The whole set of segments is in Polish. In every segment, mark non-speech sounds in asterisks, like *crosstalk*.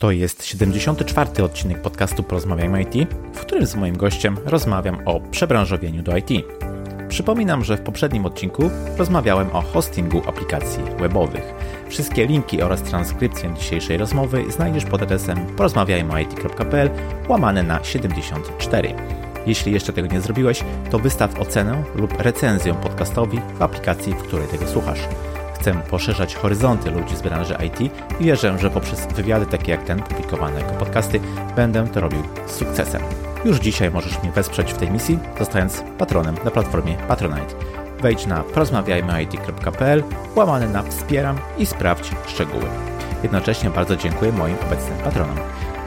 To jest 74. odcinek podcastu Porozmawiajmy IT, w którym z moim gościem rozmawiam o przebranżowieniu do IT. Przypominam, że w poprzednim odcinku rozmawiałem o hostingu aplikacji webowych. Wszystkie linki oraz transkrypcję dzisiejszej rozmowy znajdziesz pod adresem porozmawiajmyit.pl łamane na 74. Jeśli jeszcze tego nie zrobiłeś, to wystaw ocenę lub recenzję podcastowi w aplikacji, w której tego słuchasz. Chcę poszerzać horyzonty ludzi z branży IT i wierzę, że poprzez wywiady takie jak ten, publikowane jako podcasty, będę to robił z sukcesem. Już dzisiaj możesz mnie wesprzeć w tej misji, zostając patronem na platformie Patronite. Wejdź na porozmawiajmyit.pl, łamane na wspieram i sprawdź szczegóły. Jednocześnie bardzo dziękuję moim obecnym patronom.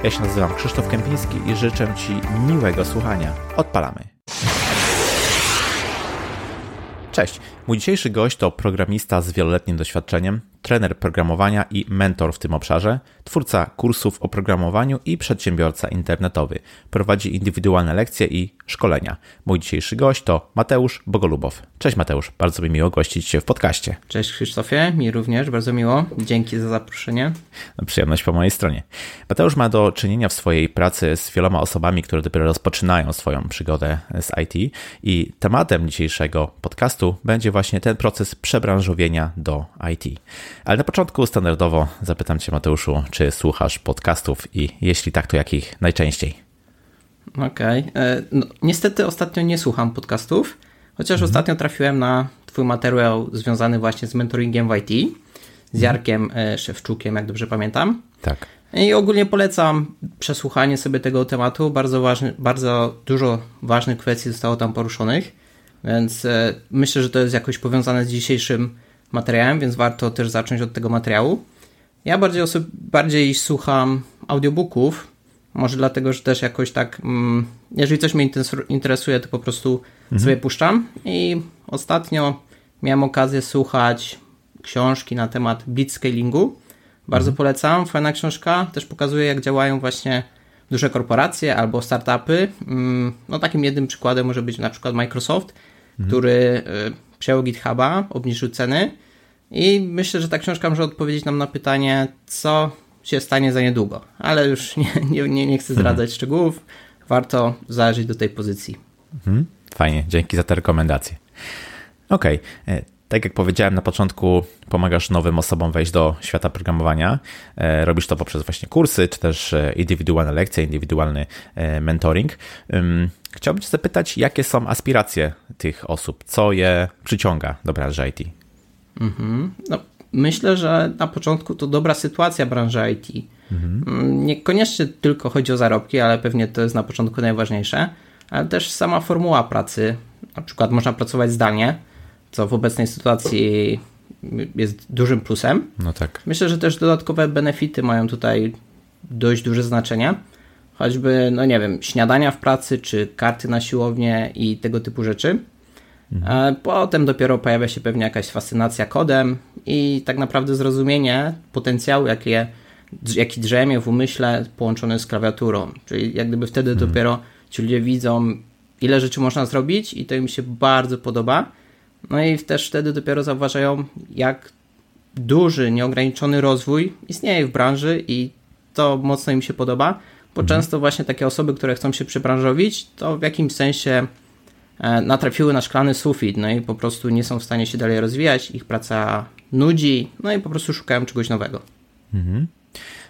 Ja się nazywam Krzysztof Kępiński i życzę Ci miłego słuchania. Odpalamy. Cześć. Mój dzisiejszy gość to programista z wieloletnim doświadczeniem, trener programowania i mentor w tym obszarze, twórca kursów o programowaniu i przedsiębiorca internetowy. Prowadzi indywidualne lekcje i szkolenia. Mój dzisiejszy gość to Mateusz Bogolubow. Cześć Mateusz, bardzo mi miło gościć Cię w podcaście. Cześć Krzysztofie, mi również bardzo miło. Dzięki za zaproszenie. No, przyjemność po mojej stronie. Mateusz ma do czynienia w swojej pracy z wieloma osobami, które dopiero rozpoczynają swoją przygodę z IT i tematem dzisiejszego podcastu będzie właśnie ten proces przebranżowienia do IT. Ale na początku standardowo zapytam Cię, Mateuszu, czy słuchasz podcastów i jeśli tak, to jakich najczęściej? Okej. Okay. No, niestety ostatnio nie słucham podcastów, chociaż mhm. ostatnio trafiłem na Twój materiał związany właśnie z mentoringiem w IT, z mhm. Jarkiem mhm. Szewczukiem, jak dobrze pamiętam. Tak. I ogólnie polecam przesłuchanie sobie tego tematu. Bardzo, ważny, bardzo dużo ważnych kwestii zostało tam poruszonych, więc e, myślę, że to jest jakoś powiązane z dzisiejszym materiałem, więc warto też zacząć od tego materiału. Ja bardziej, osob- bardziej słucham audiobooków, może dlatego, że też jakoś tak, mm, jeżeli coś mnie interesuje, to po prostu mhm. sobie puszczam. I ostatnio miałem okazję słuchać książki na temat blitzscalingu. Bardzo mhm. polecam, fajna książka, też pokazuje jak działają właśnie duże korporacje albo startupy. Mm, no takim jednym przykładem może być na przykład Microsoft, mhm. który y, przejął GitHuba, obniżył ceny i myślę, że ta książka może odpowiedzieć nam na pytanie, co się stanie za niedługo, ale już *laughs* nie, nie, nie, nie chcę zdradzać mhm. szczegółów, warto zajrzeć do tej pozycji. Mhm. Fajnie, dzięki za te rekomendacje. Okej, okay. E, tak jak powiedziałem na początku, pomagasz nowym osobom wejść do świata programowania. E, robisz to poprzez właśnie kursy, czy też e, indywidualne lekcje, indywidualny mentoring. Chciałbym Cię zapytać, jakie są aspiracje tych osób? Co je przyciąga do branży IT? Mhm. No, myślę, że na początku to dobra sytuacja branży IT. Mhm. Mm, niekoniecznie tylko chodzi o zarobki, ale pewnie to jest na początku najważniejsze, ale też sama formuła pracy. Na przykład można pracować zdalnie, co w obecnej sytuacji jest dużym plusem. No tak. Myślę, że też dodatkowe benefity mają tutaj dość duże znaczenie choćby, no nie wiem, śniadania w pracy, czy karty na siłownię i tego typu rzeczy. Mhm. Potem dopiero pojawia się pewnie jakaś fascynacja kodem i tak naprawdę zrozumienie potencjału, jakie, jaki drzemie w umyśle połączony z klawiaturą. Czyli jak gdyby wtedy mhm. dopiero ci ludzie widzą, ile rzeczy można zrobić i to im się bardzo podoba. No i też wtedy dopiero zauważają, jak duży, nieograniczony rozwój istnieje w branży i to mocno im się podoba bo mhm. często właśnie takie osoby, które chcą się przebranżowić, to w jakimś sensie e, natrafiły na szklany sufit, no i po prostu nie są w stanie się dalej rozwijać, ich praca nudzi, no i po prostu szukają czegoś nowego. Mhm.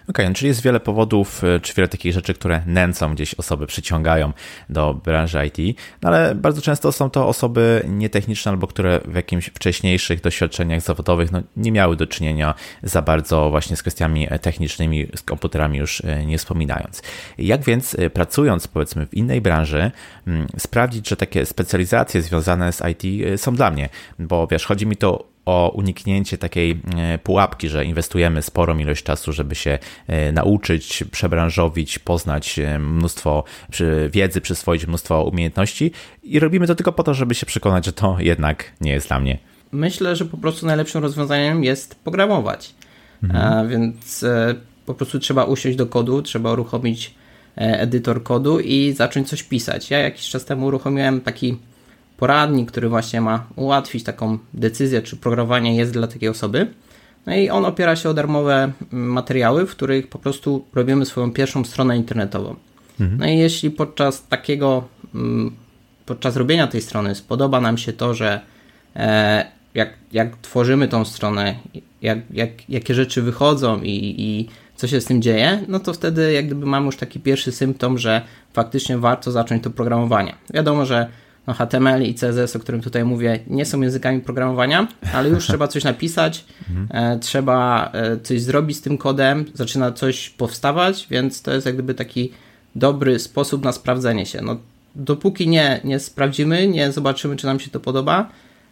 Okej, okay, czyli jest wiele powodów, y, czy wiele takich rzeczy, które nęcą gdzieś osoby, przyciągają do branży IT, no ale bardzo często są to osoby nietechniczne albo które w jakimś wcześniejszych doświadczeniach zawodowych no, nie miały do czynienia za bardzo właśnie z kwestiami technicznymi, z komputerami już y, nie wspominając. Jak więc y, pracując powiedzmy w innej branży, mm, sprawdzić, że takie specjalizacje związane z IT są dla mnie, bo wiesz, chodzi mi to o uniknięcie takiej e, pułapki, że inwestujemy sporą ilość czasu, żeby się e, nauczyć, przebranżowić, poznać e, mnóstwo wiedzy, przyswoić mnóstwo umiejętności i robimy to tylko po to, żeby się przekonać, że to jednak nie jest dla mnie. Myślę, że po prostu najlepszym rozwiązaniem jest programować. Mhm. Więc po prostu trzeba usiąść do kodu, trzeba uruchomić edytor kodu i zacząć coś pisać. Ja jakiś czas temu uruchomiłem taki poradnik, który właśnie ma ułatwić taką decyzję, czy programowanie jest dla takiej osoby. No i on opiera się o darmowe mm, materiały, w których po prostu robimy swoją pierwszą stronę internetową. Mhm. No i jeśli podczas takiego, mm, podczas robienia tej strony spodoba nam się to, że e, jak, jak tworzymy tą stronę, jak, jak, jakie rzeczy wychodzą i, i co się z tym dzieje, no to wtedy jak gdyby mamy już taki pierwszy symptom, że faktycznie warto zacząć to programowanie. Wiadomo, że no HTML i CSS, o którym tutaj mówię, nie są językami programowania, ale już trzeba coś napisać, mhm. trzeba e, coś zrobić z tym kodem, zaczyna coś powstawać, więc to jest jak gdyby taki dobry sposób na sprawdzenie się. No, dopóki nie, nie sprawdzimy, nie zobaczymy, czy nam się to podoba,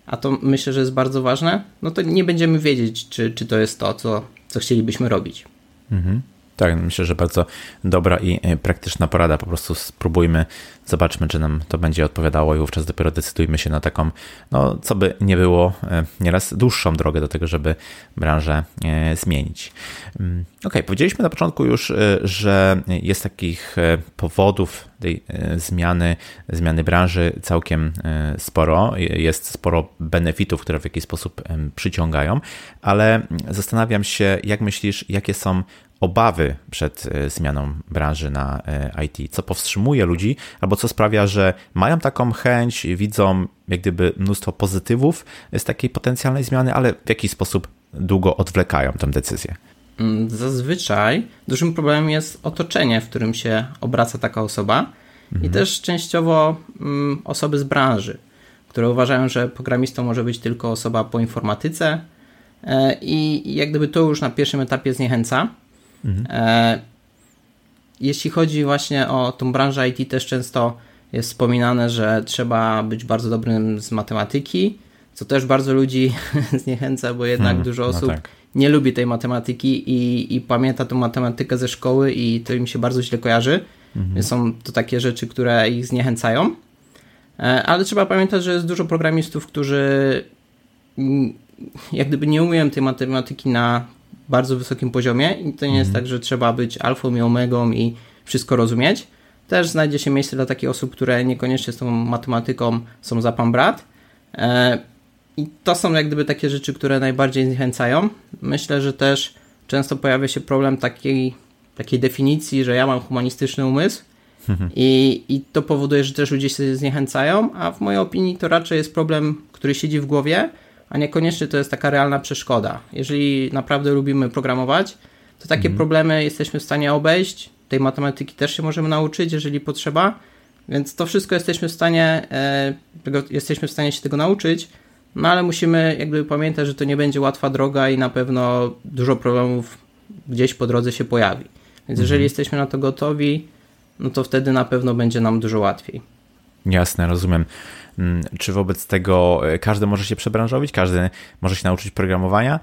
a to myślę, że jest bardzo ważne, no to nie będziemy wiedzieć, czy, czy to jest to, co, co chcielibyśmy robić. Mhm. Tak, myślę, że bardzo dobra i e, praktyczna porada. Po prostu spróbujmy, zobaczmy, czy nam to będzie odpowiadało i wówczas dopiero decydujmy się na taką, no co by nie było, e, nieraz dłuższą drogę do tego, żeby branżę e, zmienić. Mm, ok, powiedzieliśmy na początku już, że jest takich powodów tej zmiany, zmiany branży całkiem sporo. Jest sporo benefitów, które w jakiś sposób przyciągają, ale zastanawiam się, jak myślisz, jakie są obawy przed e, zmianą branży na e, IT? Co powstrzymuje ludzi, albo co sprawia, że mają taką chęć, widzą jak gdyby mnóstwo pozytywów z takiej potencjalnej zmiany, ale w jakiś sposób długo odwlekają tę decyzję? Mm, zazwyczaj dużym problemem jest otoczenie, w którym się obraca taka osoba mhm. i też częściowo mm, osoby z branży, które uważają, że programistą może być tylko osoba po informatyce e, i jak gdyby to już na pierwszym etapie zniechęca. Mhm. E, jeśli chodzi właśnie o tą branżę IT, też często jest wspominane, że trzeba być bardzo dobrym z matematyki, co też bardzo ludzi *laughs* zniechęca, bo jednak hmm, dużo no osób no tak. nie lubi tej matematyki i, i pamięta tą matematykę ze szkoły i to im się bardzo źle kojarzy. Mhm. Są to takie rzeczy, które ich zniechęcają. E, ale trzeba pamiętać, że jest dużo programistów, którzy jak gdyby nie umieją tej matematyki na bardzo wysokim poziomie i to nie jest mhm. tak, że trzeba być alfą i omegą i wszystko rozumieć. Też znajdzie się miejsce dla takich osób, które niekoniecznie z tą matematyką są za pan brat. E, I to są jak gdyby takie rzeczy, które najbardziej zniechęcają. Myślę, że też często pojawia się problem takiej, takiej definicji, że ja mam humanistyczny umysł mhm. i, i to powoduje, że też ludzie się zniechęcają, a w mojej opinii to raczej jest problem, który siedzi w głowie, a niekoniecznie to jest taka realna przeszkoda. Jeżeli naprawdę lubimy programować, to takie mhm. problemy jesteśmy w stanie obejść. Tej matematyki też się możemy nauczyć, jeżeli potrzeba. Więc to wszystko jesteśmy w stanie, e, tego, jesteśmy w stanie się tego nauczyć, no ale musimy jakby pamiętać, że to nie będzie łatwa droga i na pewno dużo problemów gdzieś po drodze się pojawi. Więc mhm. jeżeli jesteśmy na to gotowi, no to wtedy na pewno będzie nam dużo łatwiej. Jasne, rozumiem. Mm, czy wobec tego e, każdy może się przebranżowić, każdy może się nauczyć programowania?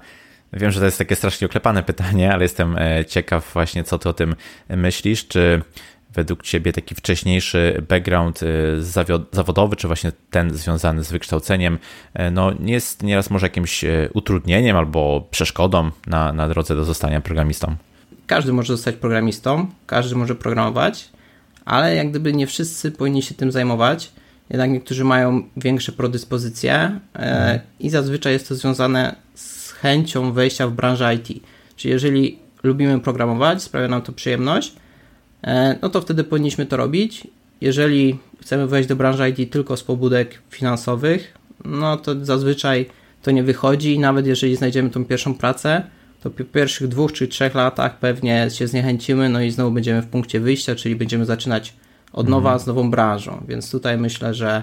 Wiem, że to jest takie strasznie oklepane *laughs* pytanie, ale jestem e, ciekaw właśnie, co ty o tym myślisz. Czy według ciebie taki wcześniejszy background e, zawodowy, czy właśnie ten związany z wykształceniem, no nie jest nieraz może jakimś utrudnieniem albo przeszkodą na, na drodze do zostania programistą? Każdy może zostać programistą, każdy może programować, ale jak gdyby nie wszyscy powinni się tym zajmować jednak niektórzy mają większe predyspozycje mhm. i zazwyczaj jest to związane z chęcią wejścia w branżę IT. Czyli jeżeli lubimy programować, sprawia nam to przyjemność, e, no to wtedy powinniśmy to robić. Jeżeli chcemy wejść do branży IT tylko z pobudek finansowych, no to zazwyczaj to nie wychodzi i nawet jeżeli znajdziemy tą pierwszą pracę, to po pierwszych dwóch czy trzech latach pewnie się zniechęcimy, no i znowu będziemy w punkcie wyjścia, czyli będziemy zaczynać od nowa mhm. z nową branżą. Więc tutaj myślę, że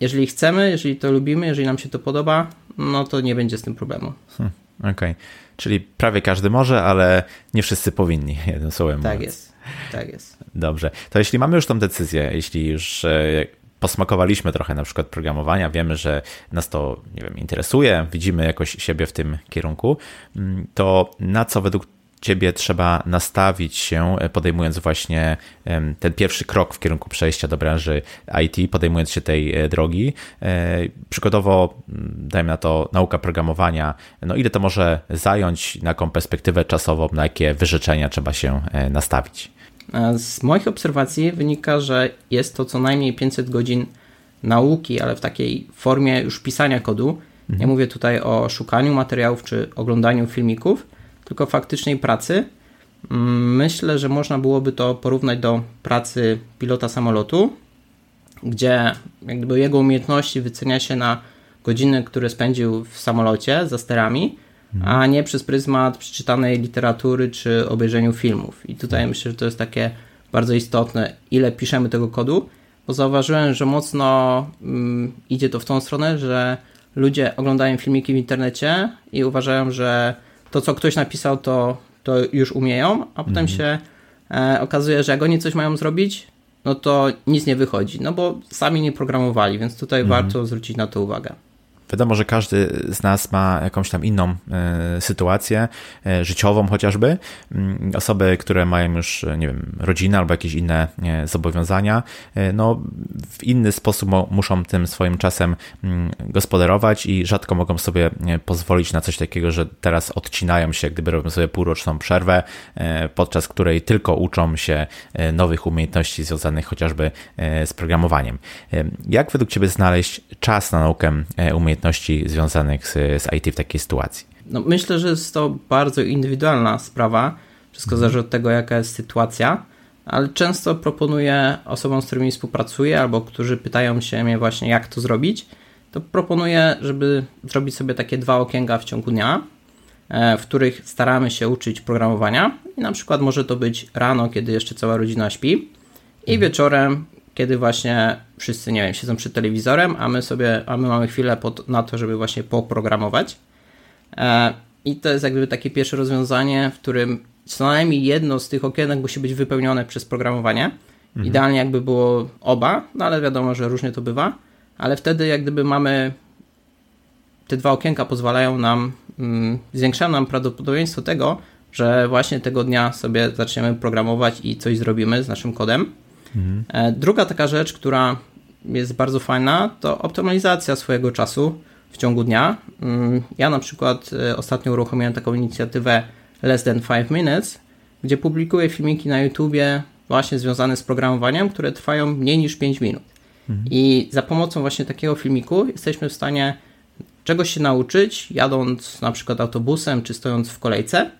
jeżeli chcemy, jeżeli to lubimy, jeżeli nam się to podoba, no to nie będzie z tym problemu. Hmm, Okej, okay. czyli prawie każdy może, ale nie wszyscy powinni, *laughs* jednym słowem. Tak mówiąc. jest, tak jest. Dobrze, to jeśli mamy już tą decyzję, jeśli już e, posmakowaliśmy trochę na przykład programowania, wiemy, że nas to, nie wiem, interesuje, widzimy jakoś siebie w tym kierunku, mm, to na co według ciebie trzeba nastawić się, e, podejmując właśnie ten pierwszy krok w kierunku przejścia do branży IT, podejmując się tej e, drogi. E, przykładowo, dajmy na to, nauka programowania, no ile to może zająć, na jaką perspektywę czasową, na jakie wyrzeczenia trzeba się nastawić? Z moich obserwacji wynika, że jest to co najmniej 500 godzin nauki, ale w takiej formie już pisania kodu Nie mówię tutaj o szukaniu materiałów czy oglądaniu filmików, tylko faktycznej pracy. Mm, myślę, że można byłoby to porównać do pracy pilota samolotu, gdzie jakby jego umiejętności wycenia się na godziny, które spędził w samolocie za sterami, a nie przez pryzmat przeczytanej literatury czy obejrzeniu filmów. I tutaj myślę, że to jest takie bardzo istotne, ile piszemy tego kodu, bo zauważyłem, że mocno mm, idzie to w tą stronę, że ludzie oglądają filmiki w internecie i uważają, że to, co ktoś napisał, to, to już umieją, a potem mhm. się e, okazuje, że jak oni coś mają zrobić, no to nic nie wychodzi, no bo sami nie programowali, więc tutaj mhm. warto zwrócić na to uwagę. Wiadomo, że każdy z nas ma jakąś tam inną e, sytuację e, życiową chociażby. Mm, osoby, które mają już, nie wiem, rodzinę albo jakieś inne zobowiązania, e, no w inny sposób muszą tym swoim czasem mm, gospodarować i rzadko mogą sobie pozwolić na coś takiego, że teraz odcinają się, gdyby robią sobie półroczną przerwę, podczas której tylko uczą się nowych umiejętności związanych chociażby z programowaniem. Jak według Ciebie znaleźć czas na naukę umiejętności umiejętności związanych z, z IT w takiej sytuacji? No, myślę, że jest to bardzo indywidualna sprawa. Wszystko mhm. zależy od tego, jaka jest sytuacja, ale często proponuję osobom, z którymi współpracuję, albo którzy pytają się mnie właśnie, jak to zrobić, to proponuję, żeby zrobić sobie takie dwa okienka w ciągu dnia, e, w których staramy się uczyć programowania. I na przykład może to być rano, kiedy jeszcze cała rodzina śpi, i mhm. wieczorem, kiedy właśnie wszyscy, nie wiem, siedzą przed telewizorem, a my sobie, a my mamy chwilę pod, na to, żeby właśnie poprogramować. E, I to jest jakby takie pierwsze rozwiązanie, w którym co najmniej jedno z tych okienek musi być wypełnione przez programowanie. Mhm. Idealnie jakby było oba, no ale wiadomo, że różnie to bywa. Ale wtedy jak gdyby mamy te dwa okienka pozwalają nam, mm, zwiększają nam prawdopodobieństwo tego, że właśnie tego dnia sobie zaczniemy programować i coś zrobimy z naszym kodem. Mhm. Druga taka rzecz, która jest bardzo fajna, to optymalizacja swojego czasu w ciągu dnia. Mm, ja na przykład e, ostatnio uruchomiłem taką inicjatywę Less Than 5 Minutes, gdzie publikuję filmiki na YouTubie właśnie związane z programowaniem, które trwają mniej niż 5 minut. Mhm. I za pomocą właśnie takiego filmiku jesteśmy w stanie czegoś się nauczyć, jadąc na przykład autobusem czy stojąc w kolejce.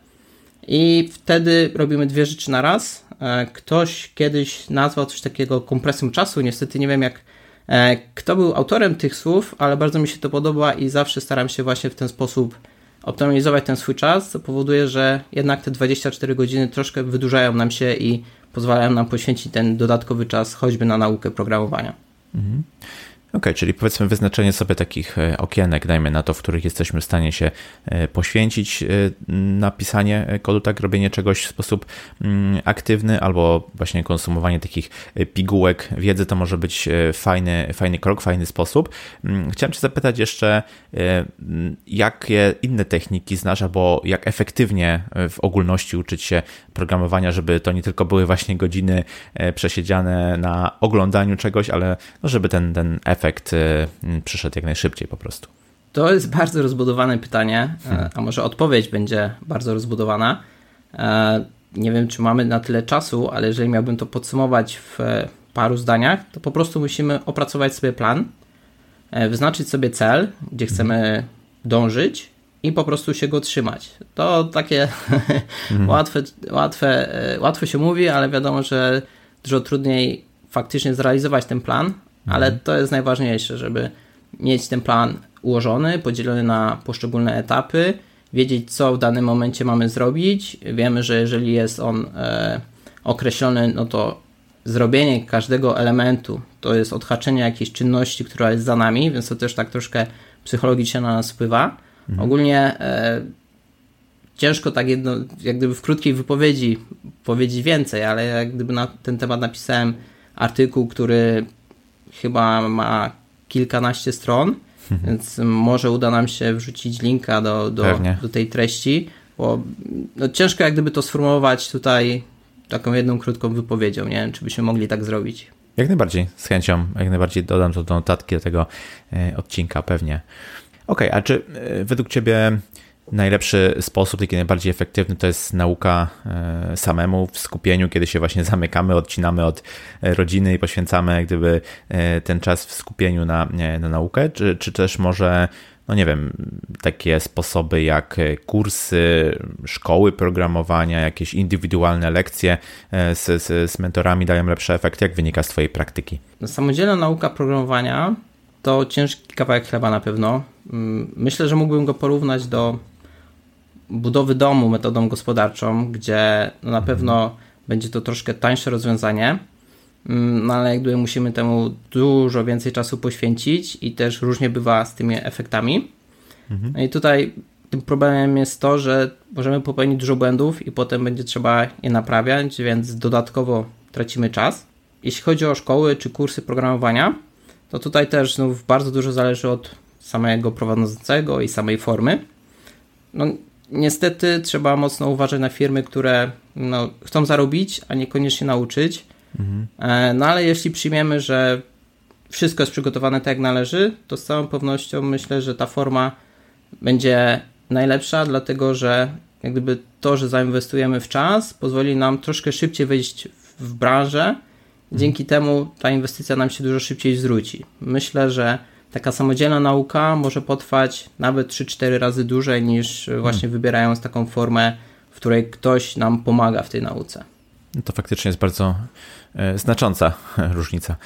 I wtedy robimy dwie rzeczy na raz. E, ktoś kiedyś nazwał coś takiego kompresją czasu. Niestety nie wiem, jak e, kto był autorem tych słów, ale bardzo mi się to podoba i zawsze staram się właśnie w ten sposób optymalizować ten swój czas, co powoduje, że jednak te 24 godziny troszkę wydłużają nam się i pozwalają nam poświęcić ten dodatkowy czas choćby na naukę programowania. Mhm. OK, czyli powiedzmy wyznaczenie sobie takich e, okienek, dajmy na to, w których jesteśmy w stanie się e, poświęcić e, na pisanie kodu, tak, robienie czegoś w sposób mm, aktywny, albo właśnie konsumowanie takich pigułek wiedzy, to może być fajny, fajny krok, fajny sposób. Mm, chciałem Cię zapytać jeszcze, jakie inne techniki znasz, albo jak efektywnie w ogólności uczyć się programowania, żeby to nie tylko były właśnie godziny przesiedziane na oglądaniu czegoś, ale no, żeby ten, ten efekt efekt y, przyszedł jak najszybciej po prostu? To jest bardzo rozbudowane pytanie, e, hmm. a może odpowiedź będzie bardzo rozbudowana. E, nie wiem, czy mamy na tyle czasu, ale jeżeli miałbym to podsumować w paru zdaniach, to po prostu musimy opracować sobie plan, e, wyznaczyć sobie cel, gdzie hmm. chcemy dążyć i po prostu się go trzymać. To takie *laughs* hmm. łatwe, łatwe, łatwo się mówi, ale wiadomo, że dużo trudniej faktycznie zrealizować ten plan, ale mhm. to jest najważniejsze, żeby mieć ten plan ułożony, podzielony na poszczególne etapy, wiedzieć, co w danym momencie mamy zrobić. Wiemy, że jeżeli jest on e, określony, no to zrobienie każdego elementu to jest odhaczenie jakiejś czynności, która jest za nami, więc to też tak troszkę psychologicznie na nas wpływa. Mhm. Ogólnie e, ciężko tak jedno, jak gdyby w krótkiej wypowiedzi powiedzieć więcej, ale jak gdyby na ten temat napisałem artykuł, który chyba ma kilkanaście stron, mhm. więc może uda nam się wrzucić linka do, do, do tej treści, bo no, ciężko jak gdyby to sformułować tutaj taką jedną krótką wypowiedzią, nie wiem, czy byśmy mogli tak zrobić. Jak najbardziej, z chęcią, jak najbardziej dodam to do notatki do tego e, odcinka pewnie. Ok, a czy e, według Ciebie najlepszy sposób, taki najbardziej efektywny, to jest nauka e, samemu w skupieniu, kiedy się właśnie *laughs* zamykamy, odcinamy od e, rodziny i poświęcamy gdyby e, ten czas w skupieniu na, na naukę, czy, czy też może no nie wiem, takie sposoby jak kursy, szkoły programowania, jakieś indywidualne lekcje z, z, z mentorami dają lepszy efekt? Jak wynika z Twojej praktyki? Samodzielna nauka programowania to ciężki kawałek chleba na pewno. Mm, myślę, że mógłbym go porównać do budowy domu metodą gospodarczą, gdzie no na pewno będzie to troszkę tańsze rozwiązanie, mm, no ale jakby musimy temu dużo więcej czasu poświęcić i też różnie bywa z tymi efektami. Mhm. No i tutaj tym problemem jest to, że możemy popełnić dużo błędów i potem będzie trzeba je naprawiać, więc dodatkowo tracimy czas. Jeśli chodzi o szkoły czy kursy programowania, to tutaj też znów bardzo dużo zależy od samego prowadzącego i samej formy. No, niestety trzeba mocno uważać na firmy, które no, chcą zarobić, a niekoniecznie nauczyć. Mhm. E, no ale jeśli przyjmiemy, że wszystko jest przygotowane tak jak należy, to z całą pewnością myślę, że ta forma będzie najlepsza, dlatego że jak gdyby to, że zainwestujemy w czas, pozwoli nam troszkę szybciej wejść w branżę. Dzięki mhm. temu ta inwestycja nam się dużo szybciej zwróci. Myślę, że taka samodzielna nauka może potrwać nawet 3-4 razy dłużej niż właśnie hmm. wybierając taką formę, w której ktoś nam pomaga w tej nauce. No to faktycznie jest bardzo e, znacząca *laughs* różnica.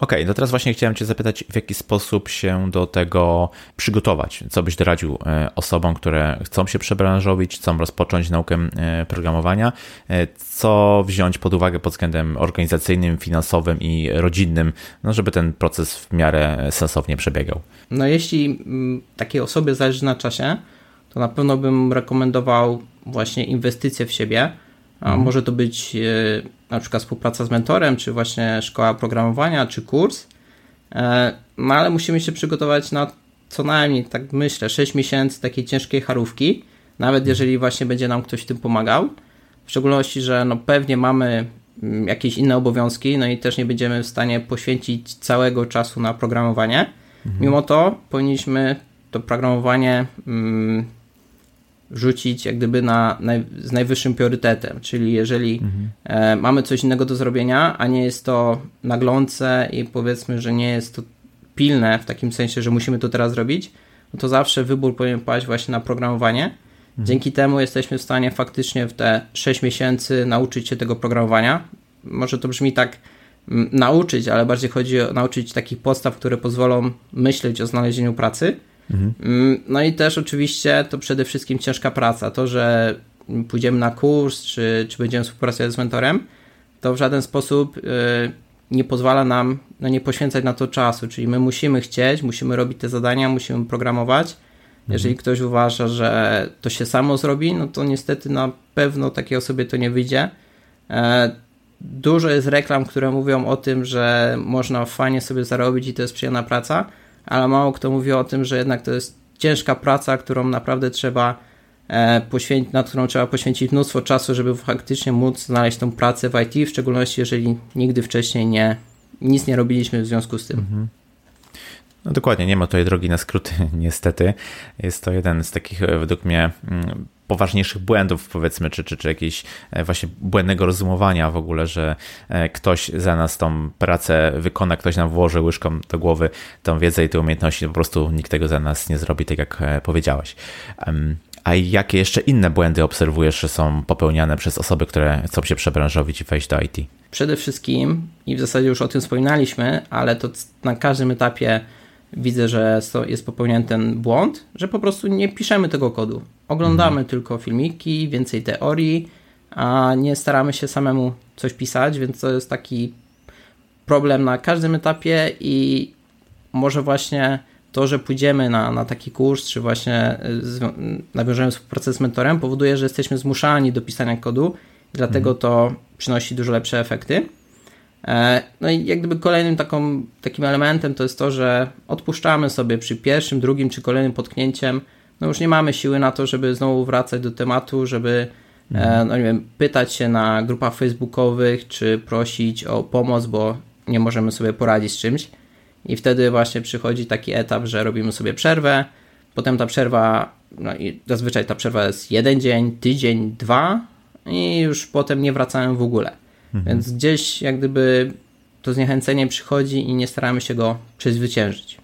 Okej, okay, no teraz właśnie chciałem Cię zapytać, w jaki sposób się do tego przygotować? Co byś doradził e, osobom, które chcą się przebranżowić, chcą rozpocząć naukę e, programowania? E, co wziąć pod uwagę pod względem organizacyjnym, finansowym i rodzinnym, no żeby ten proces w miarę sensownie przebiegał? No jeśli takiej osobie zależy na czasie, to na pewno bym rekomendował właśnie inwestycje w siebie, Mhm. Może to być na przykład współpraca z mentorem, czy właśnie szkoła programowania, czy kurs. E, no ale musimy się przygotować na co najmniej, tak myślę, 6 miesięcy takiej ciężkiej charówki, nawet jeżeli właśnie będzie nam ktoś w tym pomagał. W szczególności, że no pewnie mamy mm, jakieś inne obowiązki, no i też nie będziemy w stanie poświęcić całego czasu na programowanie. Mhm. Mimo to powinniśmy to programowanie mm, rzucić jak gdyby na, naj, z najwyższym priorytetem, czyli jeżeli mhm. e, mamy coś innego do zrobienia, a nie jest to naglące i powiedzmy, że nie jest to pilne w takim sensie, że musimy to teraz zrobić, no to zawsze wybór powinien paść właśnie na programowanie. Mhm. Dzięki temu jesteśmy w stanie faktycznie w te 6 miesięcy nauczyć się tego programowania. Może to brzmi tak m, nauczyć, ale bardziej chodzi o nauczyć takich podstaw, które pozwolą myśleć o znalezieniu pracy Mhm. No i też oczywiście to przede wszystkim ciężka praca. To, że pójdziemy na kurs, czy, czy będziemy współpracować z mentorem, to w żaden sposób y, nie pozwala nam no, nie poświęcać na to czasu. Czyli my musimy chcieć, musimy robić te zadania, musimy programować. Mhm. Jeżeli ktoś uważa, że to się samo zrobi, no to niestety na pewno takiej osobie to nie wyjdzie. E, dużo jest reklam, które mówią o tym, że można fajnie sobie zarobić i to jest przyjemna praca, ale mało kto mówi o tym, że jednak to jest ciężka praca, którą naprawdę trzeba e, poświęcić, nad którą trzeba poświęcić mnóstwo czasu, żeby faktycznie móc znaleźć tą pracę w IT, w szczególności jeżeli nigdy wcześniej nie, nic nie robiliśmy w związku z tym. Mhm. No dokładnie, nie ma tutaj drogi na skróty, *laughs* niestety. Jest to jeden z takich, e, według mnie, mm, poważniejszych błędów, powiedzmy, czy, czy, czy jakiegoś e, właśnie błędnego rozumowania w ogóle, że e, ktoś za nas tą pracę wykona, ktoś nam włoży łyżką do głowy tą wiedzę i te umiejętności, po prostu nikt tego za nas nie zrobi, tak jak powiedziałeś. A jakie jeszcze inne błędy obserwujesz, że są popełniane przez osoby, które chcą się przebranżowić i wejść do IT? Przede wszystkim, i w zasadzie już o tym wspominaliśmy, ale to na każdym etapie widzę, że jest popełniany ten błąd, że po prostu nie piszemy tego kodu. Oglądamy mhm. tylko filmiki, więcej teorii, a nie staramy się samemu coś pisać, więc to jest taki problem na każdym etapie i może właśnie to, że pójdziemy na, na taki kurs, czy właśnie nawiążemy współpracę z mentorem, powoduje, że jesteśmy zmuszani do pisania kodu, dlatego mhm. to przynosi dużo lepsze efekty. E, no i jak gdyby kolejnym taką, takim elementem to jest to, że odpuszczamy sobie przy pierwszym, drugim czy kolejnym potknięciem. No już nie mamy siły na to, żeby znowu wracać do tematu, żeby e, mhm. no nie wiem, pytać się na grupach facebookowych, czy prosić o pomoc, bo nie możemy sobie poradzić z czymś. I wtedy właśnie przychodzi taki etap, że robimy sobie przerwę. Potem ta przerwa, no i zazwyczaj ta przerwa jest jeden dzień, tydzień, dwa, i już potem nie wracamy w ogóle. Mhm. Więc gdzieś jak gdyby to zniechęcenie przychodzi i nie staramy się go przezwyciężyć.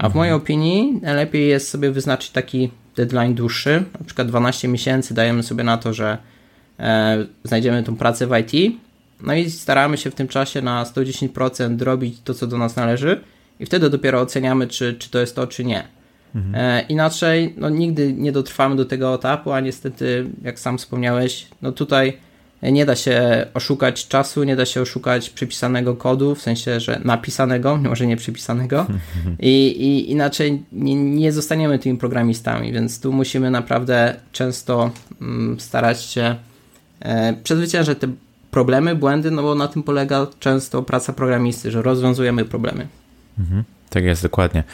A w mojej opinii najlepiej jest sobie wyznaczyć taki deadline dłuższy, na przykład 12 miesięcy dajemy sobie na to, że e, znajdziemy tą pracę w IT, no i staramy się w tym czasie na 110% robić to, co do nas należy i wtedy dopiero oceniamy, czy, czy to jest to, czy nie. Mhm. E, inaczej, no nigdy nie dotrwamy do tego etapu, a niestety, jak sam wspomniałeś, no tutaj nie da się oszukać czasu, nie da się oszukać przypisanego kodu, w sensie, że napisanego, *laughs* może nie przypisanego *laughs* i, i inaczej nie, nie, zostaniemy tymi programistami, więc tu musimy naprawdę często mm, starać się e, przezwyciężać te problemy, błędy, no bo na tym polega często praca programisty, że rozwiązujemy problemy. Mhm, tak jest, dokładnie.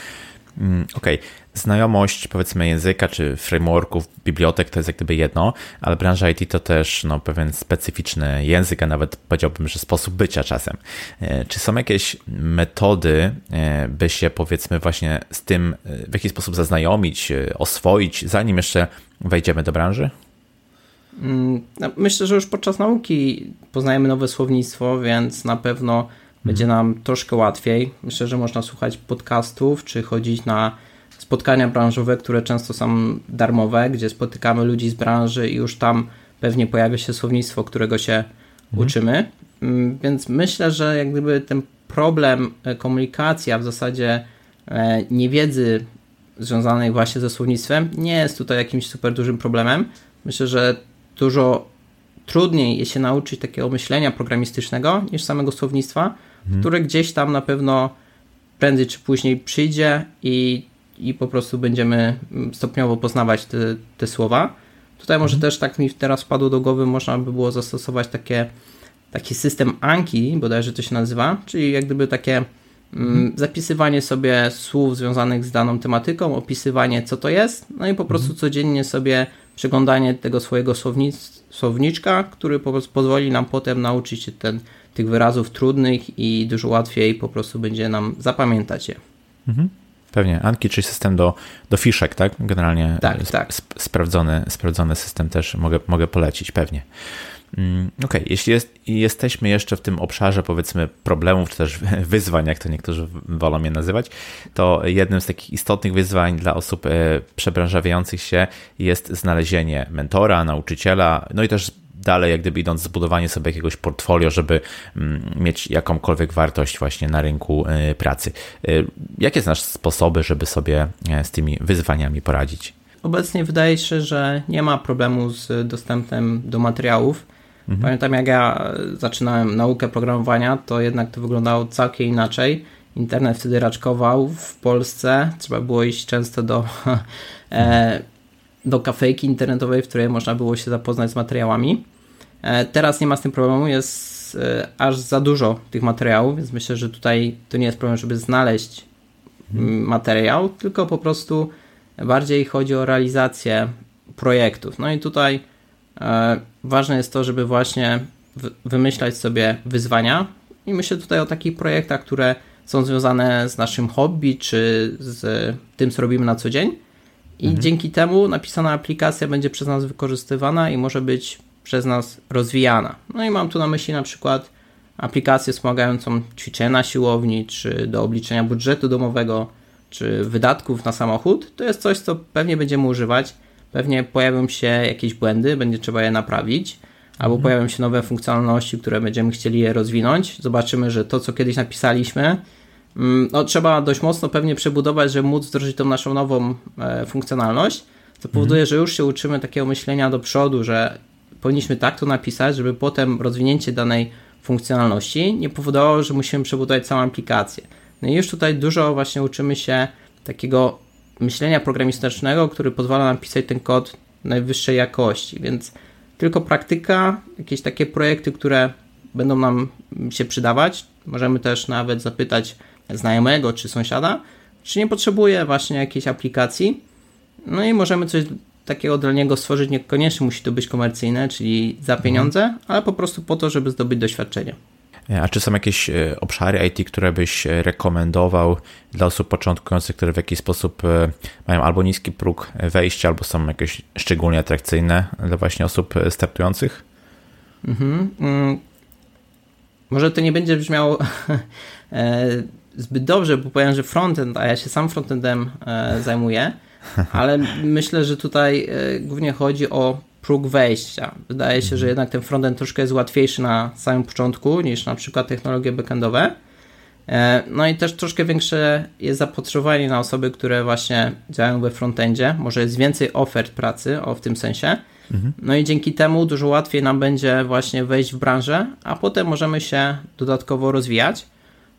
Mm, okej, okay. Znajomość powiedzmy języka czy frameworków, bibliotek to jest jak gdyby jedno, ale branża IT to też no, pewien specyficzny język, a nawet powiedziałbym, że sposób bycia czasem. E, czy są jakieś metody, e, by się powiedzmy właśnie z tym e, w jakiś sposób zaznajomić, oswoić, zanim jeszcze wejdziemy do branży? Mm, no, myślę, że już podczas nauki poznajemy nowe słownictwo, więc na pewno będzie nam troszkę łatwiej. Myślę, że można słuchać podcastów, czy chodzić na spotkania branżowe, które często są darmowe, gdzie spotykamy ludzi z branży i już tam pewnie pojawia się słownictwo, którego się mhm. uczymy. Mm, więc myślę, że jak gdyby ten problem e, komunikacji, a w zasadzie e, niewiedzy związanej właśnie ze słownictwem nie jest tutaj jakimś super dużym problemem. Myślę, że dużo trudniej jest się nauczyć takiego myślenia programistycznego niż samego słownictwa, mhm. które gdzieś tam na pewno prędzej czy później przyjdzie i, i po prostu będziemy stopniowo poznawać te, te słowa. Tutaj może mhm. też tak mi teraz wpadło do głowy, można by było zastosować takie, taki system Anki, bodajże to się nazywa, czyli jak gdyby takie mm, mhm. zapisywanie sobie słów związanych z daną tematyką, opisywanie co to jest, no i po prostu mhm. codziennie sobie przeglądanie tego swojego słowniczka, który po prostu pozwoli nam potem nauczyć się ten tych wyrazów trudnych i dużo łatwiej po prostu będzie nam zapamiętać je. Mhm. Pewnie. Anki, czyli system do, do fiszek, tak? Generalnie tak, sp tak. Sp sprawdzony, sprawdzony system też mogę, mogę polecić, pewnie. Mm, okej, okay. jeśli jest, jesteśmy jeszcze w tym obszarze, powiedzmy, problemów, czy też *laughs* wyzwań, jak to niektórzy wolą je nazywać, to jednym z takich istotnych wyzwań dla osób e, przebranżawiających się jest znalezienie mentora, nauczyciela, no i też dalej, jak gdyby idąc zbudowanie sobie jakiegoś portfolio, żeby mm, mieć jakąkolwiek wartość właśnie na rynku y, pracy. Y, jakie znasz sposoby, żeby sobie e, z tymi wyzwaniami poradzić? Obecnie wydaje się, że nie ma problemu z dostępem do materiałów. Mhm. Pamiętam, jak ja zaczynałem naukę programowania, to jednak to wyglądało całkiem inaczej. Internet wtedy raczkował w Polsce. Trzeba było iść często do, *laughs* e, do kafejki internetowej, w której można było się zapoznać z materiałami. E, teraz nie ma z tym problemu, jest e, aż za dużo tych materiałów, więc myślę, że tutaj to nie jest problem, żeby znaleźć hmm. materiał, tylko po prostu bardziej chodzi o realizację projektów. No i tutaj e, ważne jest to, żeby właśnie wymyślać sobie wyzwania i myślę tutaj o takich projektach, które są związane z naszym hobby, czy z tym, co robimy na co dzień. I mhm. dzięki temu napisana aplikacja będzie przez nas wykorzystywana i może być przez nas rozwijana. No i mam tu na myśli na przykład aplikację wspomagającą ćwiczenia na siłowni, czy do obliczenia budżetu domowego, czy wydatków na samochód. To jest coś, co pewnie będziemy używać. Pewnie pojawią się jakieś błędy, będzie trzeba je naprawić, albo mhm. pojawią się nowe funkcjonalności, które będziemy chcieli je rozwinąć. Zobaczymy, że to, co kiedyś napisaliśmy, mm, no, trzeba dość mocno pewnie przebudować, żeby móc wdrożyć tą naszą nową e, funkcjonalność, co powoduje, mhm. że już się uczymy takiego myślenia do przodu, że powinniśmy tak to napisać, żeby potem rozwinięcie danej funkcjonalności nie powodowało, że musimy przebudować całą aplikację. No i już tutaj dużo właśnie uczymy się takiego myślenia programistycznego, który pozwala nam pisać ten kod najwyższej jakości, więc tylko praktyka, jakieś takie projekty, które będą nam się przydawać. Możemy też nawet zapytać znajomego czy sąsiada, czy nie potrzebuje właśnie jakiejś aplikacji. No i możemy coś takiego dla niego stworzyć niekoniecznie musi to być komercyjne, czyli za pieniądze, mhm. ale po prostu po to, żeby zdobyć doświadczenie. E, a czy są jakieś e, obszary IT, które byś e, rekomendował dla osób początkujących, które w jakiś sposób mają albo niski próg wejścia, albo są jakieś szczególnie atrakcyjne dla właśnie osób startujących? Mhm. Mm. Może to nie będzie brzmiało *laughs* zbyt dobrze, bo powiem, że frontend, a ja się sam frontendem zajmuję, ale myślę, że tutaj e, głównie chodzi o próg wejścia. Wydaje się, że jednak ten frontend troszkę jest łatwiejszy na samym początku niż na przykład technologie backendowe. E, no i też troszkę większe jest zapotrzebowanie na osoby, które właśnie działają we frontendzie. Może jest więcej ofert pracy o w tym sensie. Mhm. No i dzięki temu dużo łatwiej nam będzie właśnie wejść w branżę, a potem możemy się dodatkowo rozwijać.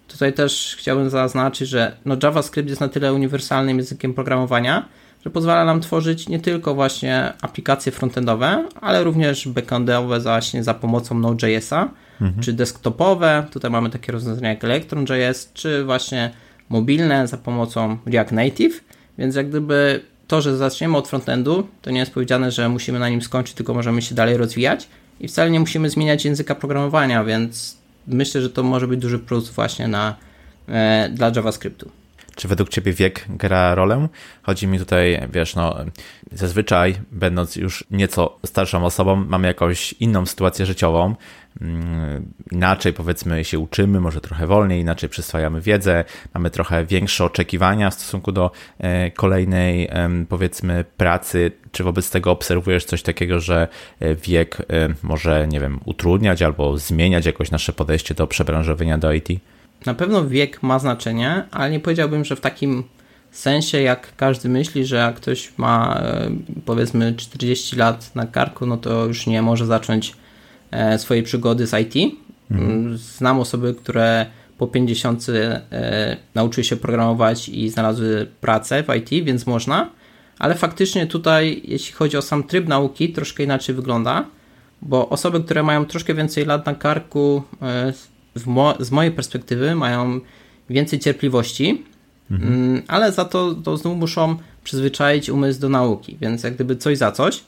Tutaj też chciałbym zaznaczyć, że no JavaScript jest na tyle uniwersalnym językiem programowania, że pozwala nam tworzyć nie tylko właśnie aplikacje frontendowe, ale również backendowe właśnie za pomocą Node.js'a, mhm. czy desktopowe. Tutaj mamy takie rozwiązania jak Electron.js, czy właśnie mobilne za pomocą React Native. Więc jak gdyby to, że zaczniemy od frontendu, to nie jest powiedziane, że musimy na nim skończyć, tylko możemy się dalej rozwijać i wcale nie musimy zmieniać języka programowania, więc myślę, że to może być duży plus właśnie na, e, dla JavaScriptu. Czy według Ciebie wiek gra rolę? Chodzi mi tutaj, wiesz, no, zazwyczaj, będąc już nieco starszą osobą, mamy jakąś inną sytuację życiową. Mm, inaczej, powiedzmy, się uczymy, może trochę wolniej, inaczej przyswajamy wiedzę, mamy trochę większe oczekiwania w stosunku do e, kolejnej, powiedzmy, pracy. Czy wobec tego obserwujesz coś takiego, że e, wiek e, może, nie wiem, utrudniać albo zmieniać jakoś nasze podejście do przebranżowienia do IT? Na pewno wiek ma znaczenie, ale nie powiedziałbym, że w takim sensie, jak każdy myśli, że jak ktoś ma powiedzmy 40 lat na karku, no to już nie może zacząć swojej przygody z IT. Mhm. Znam osoby, które po 50 e, nauczyły się programować i znalazły pracę w IT, więc można, ale faktycznie tutaj, jeśli chodzi o sam tryb nauki, troszkę inaczej wygląda, bo osoby, które mają troszkę więcej lat na karku, mo z mojej perspektywy mają więcej cierpliwości, mhm. Mm, ale za to, to znów muszą przyzwyczaić umysł do nauki, więc jak gdyby coś za coś.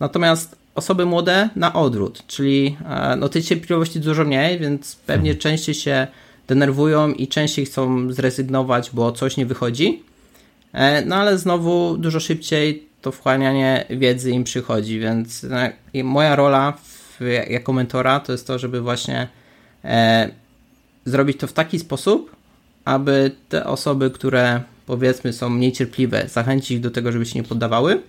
Natomiast osoby młode na odwrót, czyli e, no tej cierpliwości dużo mniej, więc pewnie mhm. częściej się denerwują i częściej chcą zrezygnować, bo coś nie wychodzi. E, no ale znowu dużo szybciej to wchłanianie wiedzy im przychodzi, więc e, moja rola w, jako mentora to jest to, żeby właśnie e, zrobić to w taki sposób, aby te osoby, które powiedzmy są mniej cierpliwe, zachęcić ich do tego, żeby się nie poddawały.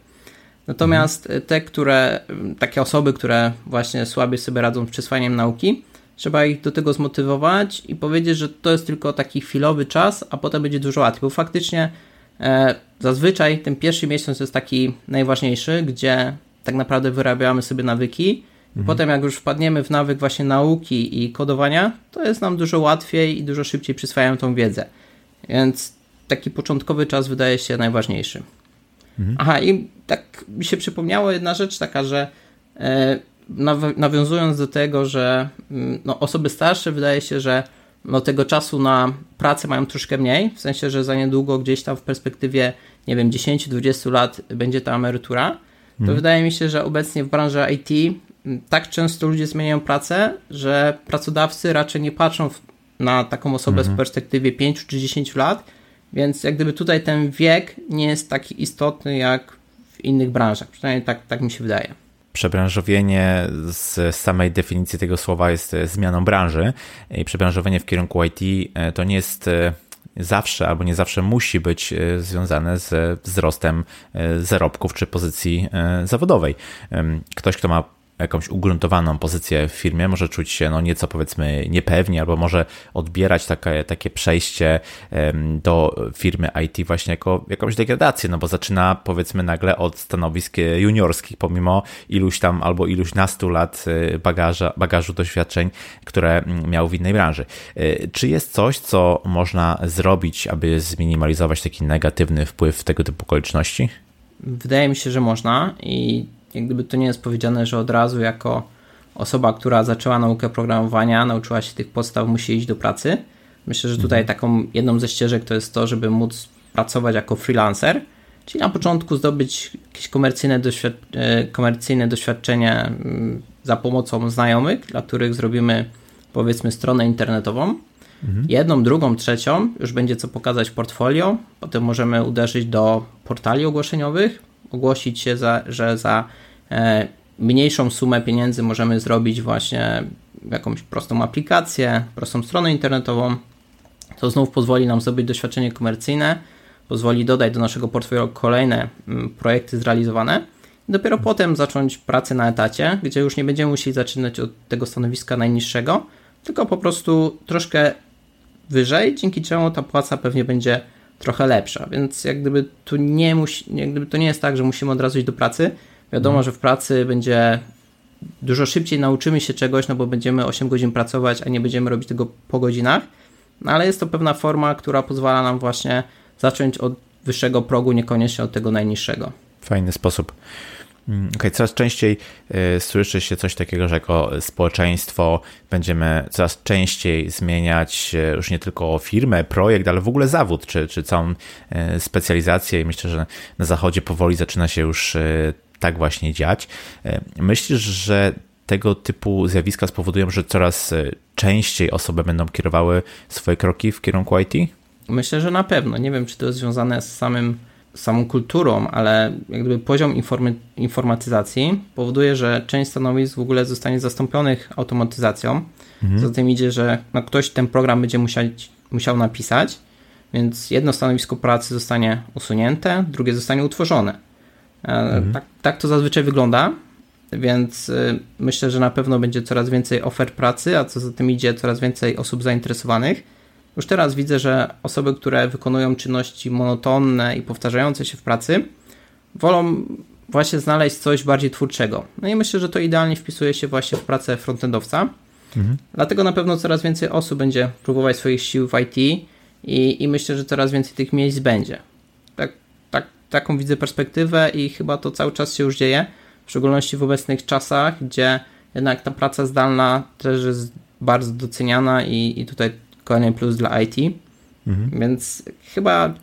Natomiast mhm. te, które, takie osoby, które właśnie słabiej sobie radzą z przyswajaniem nauki, trzeba ich do tego zmotywować i powiedzieć, że to jest tylko taki chwilowy czas, a potem będzie dużo łatwiej, bo faktycznie e, zazwyczaj ten pierwszy miesiąc jest taki najważniejszy, gdzie tak naprawdę wyrabiamy sobie nawyki Mhm. Potem jak już wpadniemy w nawyk właśnie nauki i kodowania, to jest nam dużo łatwiej i dużo szybciej przyswajają tą wiedzę. Więc taki początkowy czas wydaje się najważniejszy. Mhm. Aha, i tak mi się przypomniało jedna rzecz taka, że e, nawiązując do tego, że mm, no, osoby starsze wydaje się, że no, tego czasu na pracę mają troszkę mniej, w sensie, że za niedługo gdzieś tam w perspektywie, nie wiem, 10-20 lat będzie ta emerytura, to mhm. wydaje mi się, że obecnie w branży IT tak często ludzie zmieniają pracę, że pracodawcy raczej nie patrzą na taką osobę mhm. z perspektywy 5 czy 10 lat, więc jak gdyby tutaj ten wiek nie jest taki istotny jak w innych branżach. Przynajmniej tak, tak mi się wydaje. Przebranżowienie z samej definicji tego słowa jest zmianą branży i przebranżowienie w kierunku IT e, to nie jest e, zawsze albo nie zawsze musi być e, związane z wzrostem zarobków czy pozycji zawodowej. Ktoś, kto ma jakąś ugruntowaną pozycję w firmie, może czuć się no nieco powiedzmy niepewnie, albo może odbierać takie, takie przejście do firmy IT właśnie jako jakąś degradację, no bo zaczyna powiedzmy nagle od stanowisk juniorskich, pomimo iluś tam albo iluś nastu lat e, bagaża, bagażu doświadczeń, które miał w innej branży. E, czy jest coś, co można zrobić, aby zminimalizować taki negatywny wpływ tego typu okoliczności? Wydaje mi się, że można i jak gdyby to nie jest powiedziane, że od razu jako osoba, która zaczęła naukę programowania, nauczyła się tych podstaw, musi iść do pracy. Myślę, że tutaj mhm. taką jedną ze ścieżek to jest to, żeby móc pracować jako freelancer, czyli na początku zdobyć jakieś komercyjne, doświad e, komercyjne doświadczenie mm, za pomocą znajomych, dla których zrobimy powiedzmy stronę internetową. Mhm. Jedną, drugą, trzecią już będzie co pokazać w portfolio. Potem możemy uderzyć do portali ogłoszeniowych, ogłosić się, za, że za e, mniejszą sumę pieniędzy możemy zrobić właśnie jakąś prostą aplikację, prostą stronę internetową. To znów pozwoli nam zdobyć doświadczenie komercyjne, pozwoli dodać do naszego portfolio kolejne mm, projekty zrealizowane. Dopiero potem zacząć pracę na etacie, gdzie już nie będziemy musieli zaczynać od tego stanowiska najniższego, tylko po prostu troszkę wyżej, dzięki czemu ta płaca pewnie będzie trochę lepsza. Więc jak gdyby tu nie musi, jak gdyby to nie jest tak, że musimy od razu iść do pracy. Wiadomo, mhm. że w pracy będzie dużo szybciej nauczymy się czegoś, no bo będziemy 8 godzin pracować, a nie będziemy robić tego po godzinach. No ale jest to pewna forma, która pozwala nam właśnie zacząć od wyższego progu, niekoniecznie od tego najniższego. Fajny sposób. Mm, okay, coraz częściej y, słyszy się coś takiego, że jako społeczeństwo będziemy coraz częściej zmieniać y, już nie tylko firmę, projekt, ale w ogóle zawód, czy, czy całą y, specjalizację i myślę, że na zachodzie powoli zaczyna się już tak właśnie dziać. Myślisz, że tego typu zjawiska spowodują, że coraz częściej osoby będą kierowały swoje kroki w kierunku IT? Myślę, że na pewno. Nie wiem, czy to jest związane z samym samą kulturą, ale jakby poziom informy, informatyzacji powoduje, że część stanowisk w ogóle zostanie zastąpionych automatyzacją. Mhm. Za tym idzie, że no, ktoś ten program będzie musiał, musiał napisać, więc jedno stanowisko pracy zostanie usunięte, drugie zostanie utworzone. E, mhm. Tak, tak to zazwyczaj wygląda, więc y, myślę, że na pewno będzie coraz więcej ofert pracy, a co za tym idzie, coraz więcej osób zainteresowanych już teraz widzę, że osoby, które wykonują czynności monotonne i powtarzające się w pracy, wolą właśnie znaleźć coś bardziej twórczego. No i myślę, że to idealnie wpisuje się właśnie w pracę frontendowca. Mhm. Dlatego na pewno coraz więcej osób będzie próbować swoich sił w IT i, i myślę, że coraz więcej tych miejsc będzie. Tak, tak, taką widzę perspektywę i chyba to cały czas się już dzieje, w szczególności w obecnych czasach, gdzie jednak ta praca zdalna też jest bardzo doceniana i, i tutaj kolejny plus dla IT. Mhm. Więc chyba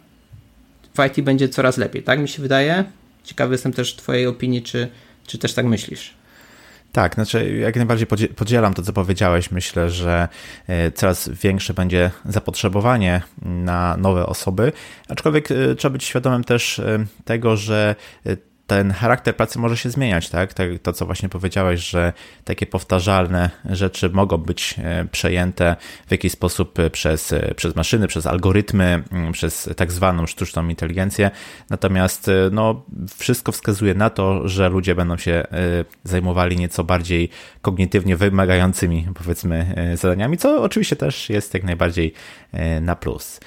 w IT będzie coraz lepiej, tak mi się wydaje. Ciekawy jestem też Twojej opinii, czy, czy też tak myślisz. Tak, znaczy jak najbardziej podzielam to, co powiedziałeś. Myślę, że e, coraz większe będzie zapotrzebowanie na nowe osoby, aczkolwiek e, trzeba być świadomym też e, tego, że ten charakter pracy może się zmieniać, tak? To, co właśnie powiedziałeś, że takie powtarzalne rzeczy mogą być e, przejęte w jakiś sposób przez, e, przez maszyny, przez algorytmy, mm, przez tak zwaną sztuczną inteligencję. Natomiast e, no, wszystko wskazuje na to, że ludzie będą się zajmowali nieco bardziej kognitywnie wymagającymi, powiedzmy, zadaniami, co oczywiście też jest jak najbardziej na plus.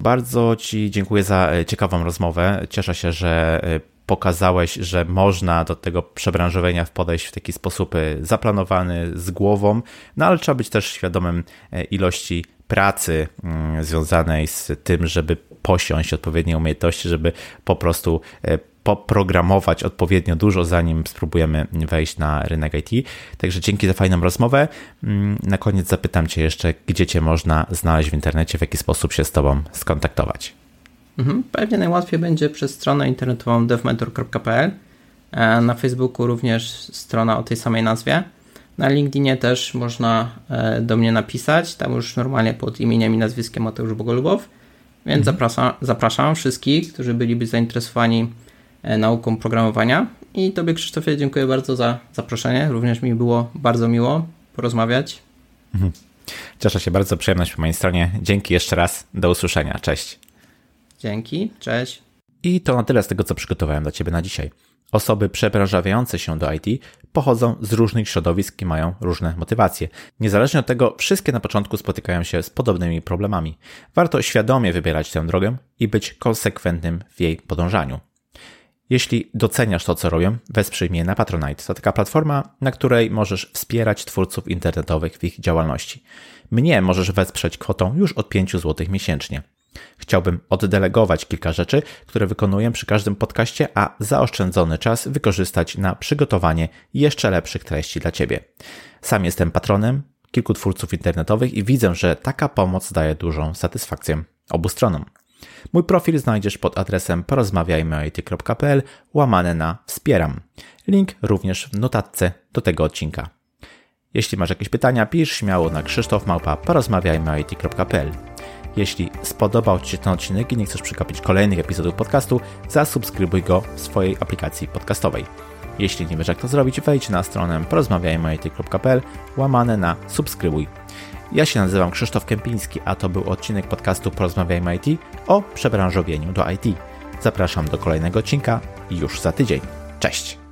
Bardzo Ci dziękuję za ciekawą rozmowę. Cieszę się, że pokazałeś, że można do tego przebranżowienia podejść w taki sposób e, zaplanowany, z głową, no ale trzeba być też świadomym e, ilości pracy mm, związanej z tym, żeby posiąść odpowiednie umiejętności, żeby po prostu e, poprogramować odpowiednio dużo, zanim spróbujemy wejść na rynek IT. Także dzięki za fajną rozmowę. Mm, na koniec zapytam Cię jeszcze, gdzie Cię można znaleźć w internecie, w jaki sposób się z Tobą skontaktować. Mhm. Pewnie najłatwiej będzie przez stronę internetową devmentor.pl. E, na Facebooku również strona o tej samej nazwie. Na LinkedInie też można e, do mnie napisać, tam już normalnie pod imieniem i nazwiskiem Mateusz Bogolubow. Więc mhm. zapraszam, zapraszam wszystkich, którzy byliby zainteresowani e, nauką programowania. I Tobie, Krzysztofie, dziękuję bardzo za zaproszenie. Również mi było bardzo miło porozmawiać. Mhm. Cieszę się bardzo, przyjemność po mojej stronie. Dzięki jeszcze raz. Do usłyszenia. Cześć. Dzięki, cześć. I to na tyle z tego, co przygotowałem dla Ciebie na dzisiaj. Osoby przebranżawiające się do IT pochodzą z różnych środowisk i mają różne motywacje. Niezależnie od tego, wszystkie na początku spotykają się z podobnymi problemami. Warto świadomie wybierać tę drogę i być konsekwentnym w jej podążaniu. Jeśli doceniasz to, co robię, wesprzyj mnie na Patronite. To taka platforma, na której możesz wspierać twórców internetowych w ich działalności. Mnie możesz wesprzeć kwotą już od 5 zł miesięcznie. Chciałbym oddelegować kilka rzeczy, które wykonuję przy każdym podcaście, a zaoszczędzony czas wykorzystać na przygotowanie jeszcze lepszych treści dla Ciebie. Sam jestem patronem kilku twórców internetowych i widzę, że taka pomoc daje dużą satysfakcję obu stronom. Mój profil znajdziesz pod adresem porozmawiajmyoit.pl łamane na wspieram. Link również w notatce do tego odcinka. Jeśli masz jakieś pytania, pisz śmiało na krzysztofmałpa porozmawiajmyoit.pl. Jeśli spodobał Ci się ten odcinek i nie chcesz przegapić kolejnych epizodów podcastu, zasubskrybuj go w swojej aplikacji podcastowej. Jeśli nie wiesz jak to zrobić, wejdź na stronę porozmawiajmy łamane na subskrybuj. Ja się nazywam Krzysztof Kępiński, a to był odcinek podcastu Porozmawiajmy IT o przebranżowieniu do IT. Zapraszam do kolejnego odcinka już za tydzień. Cześć!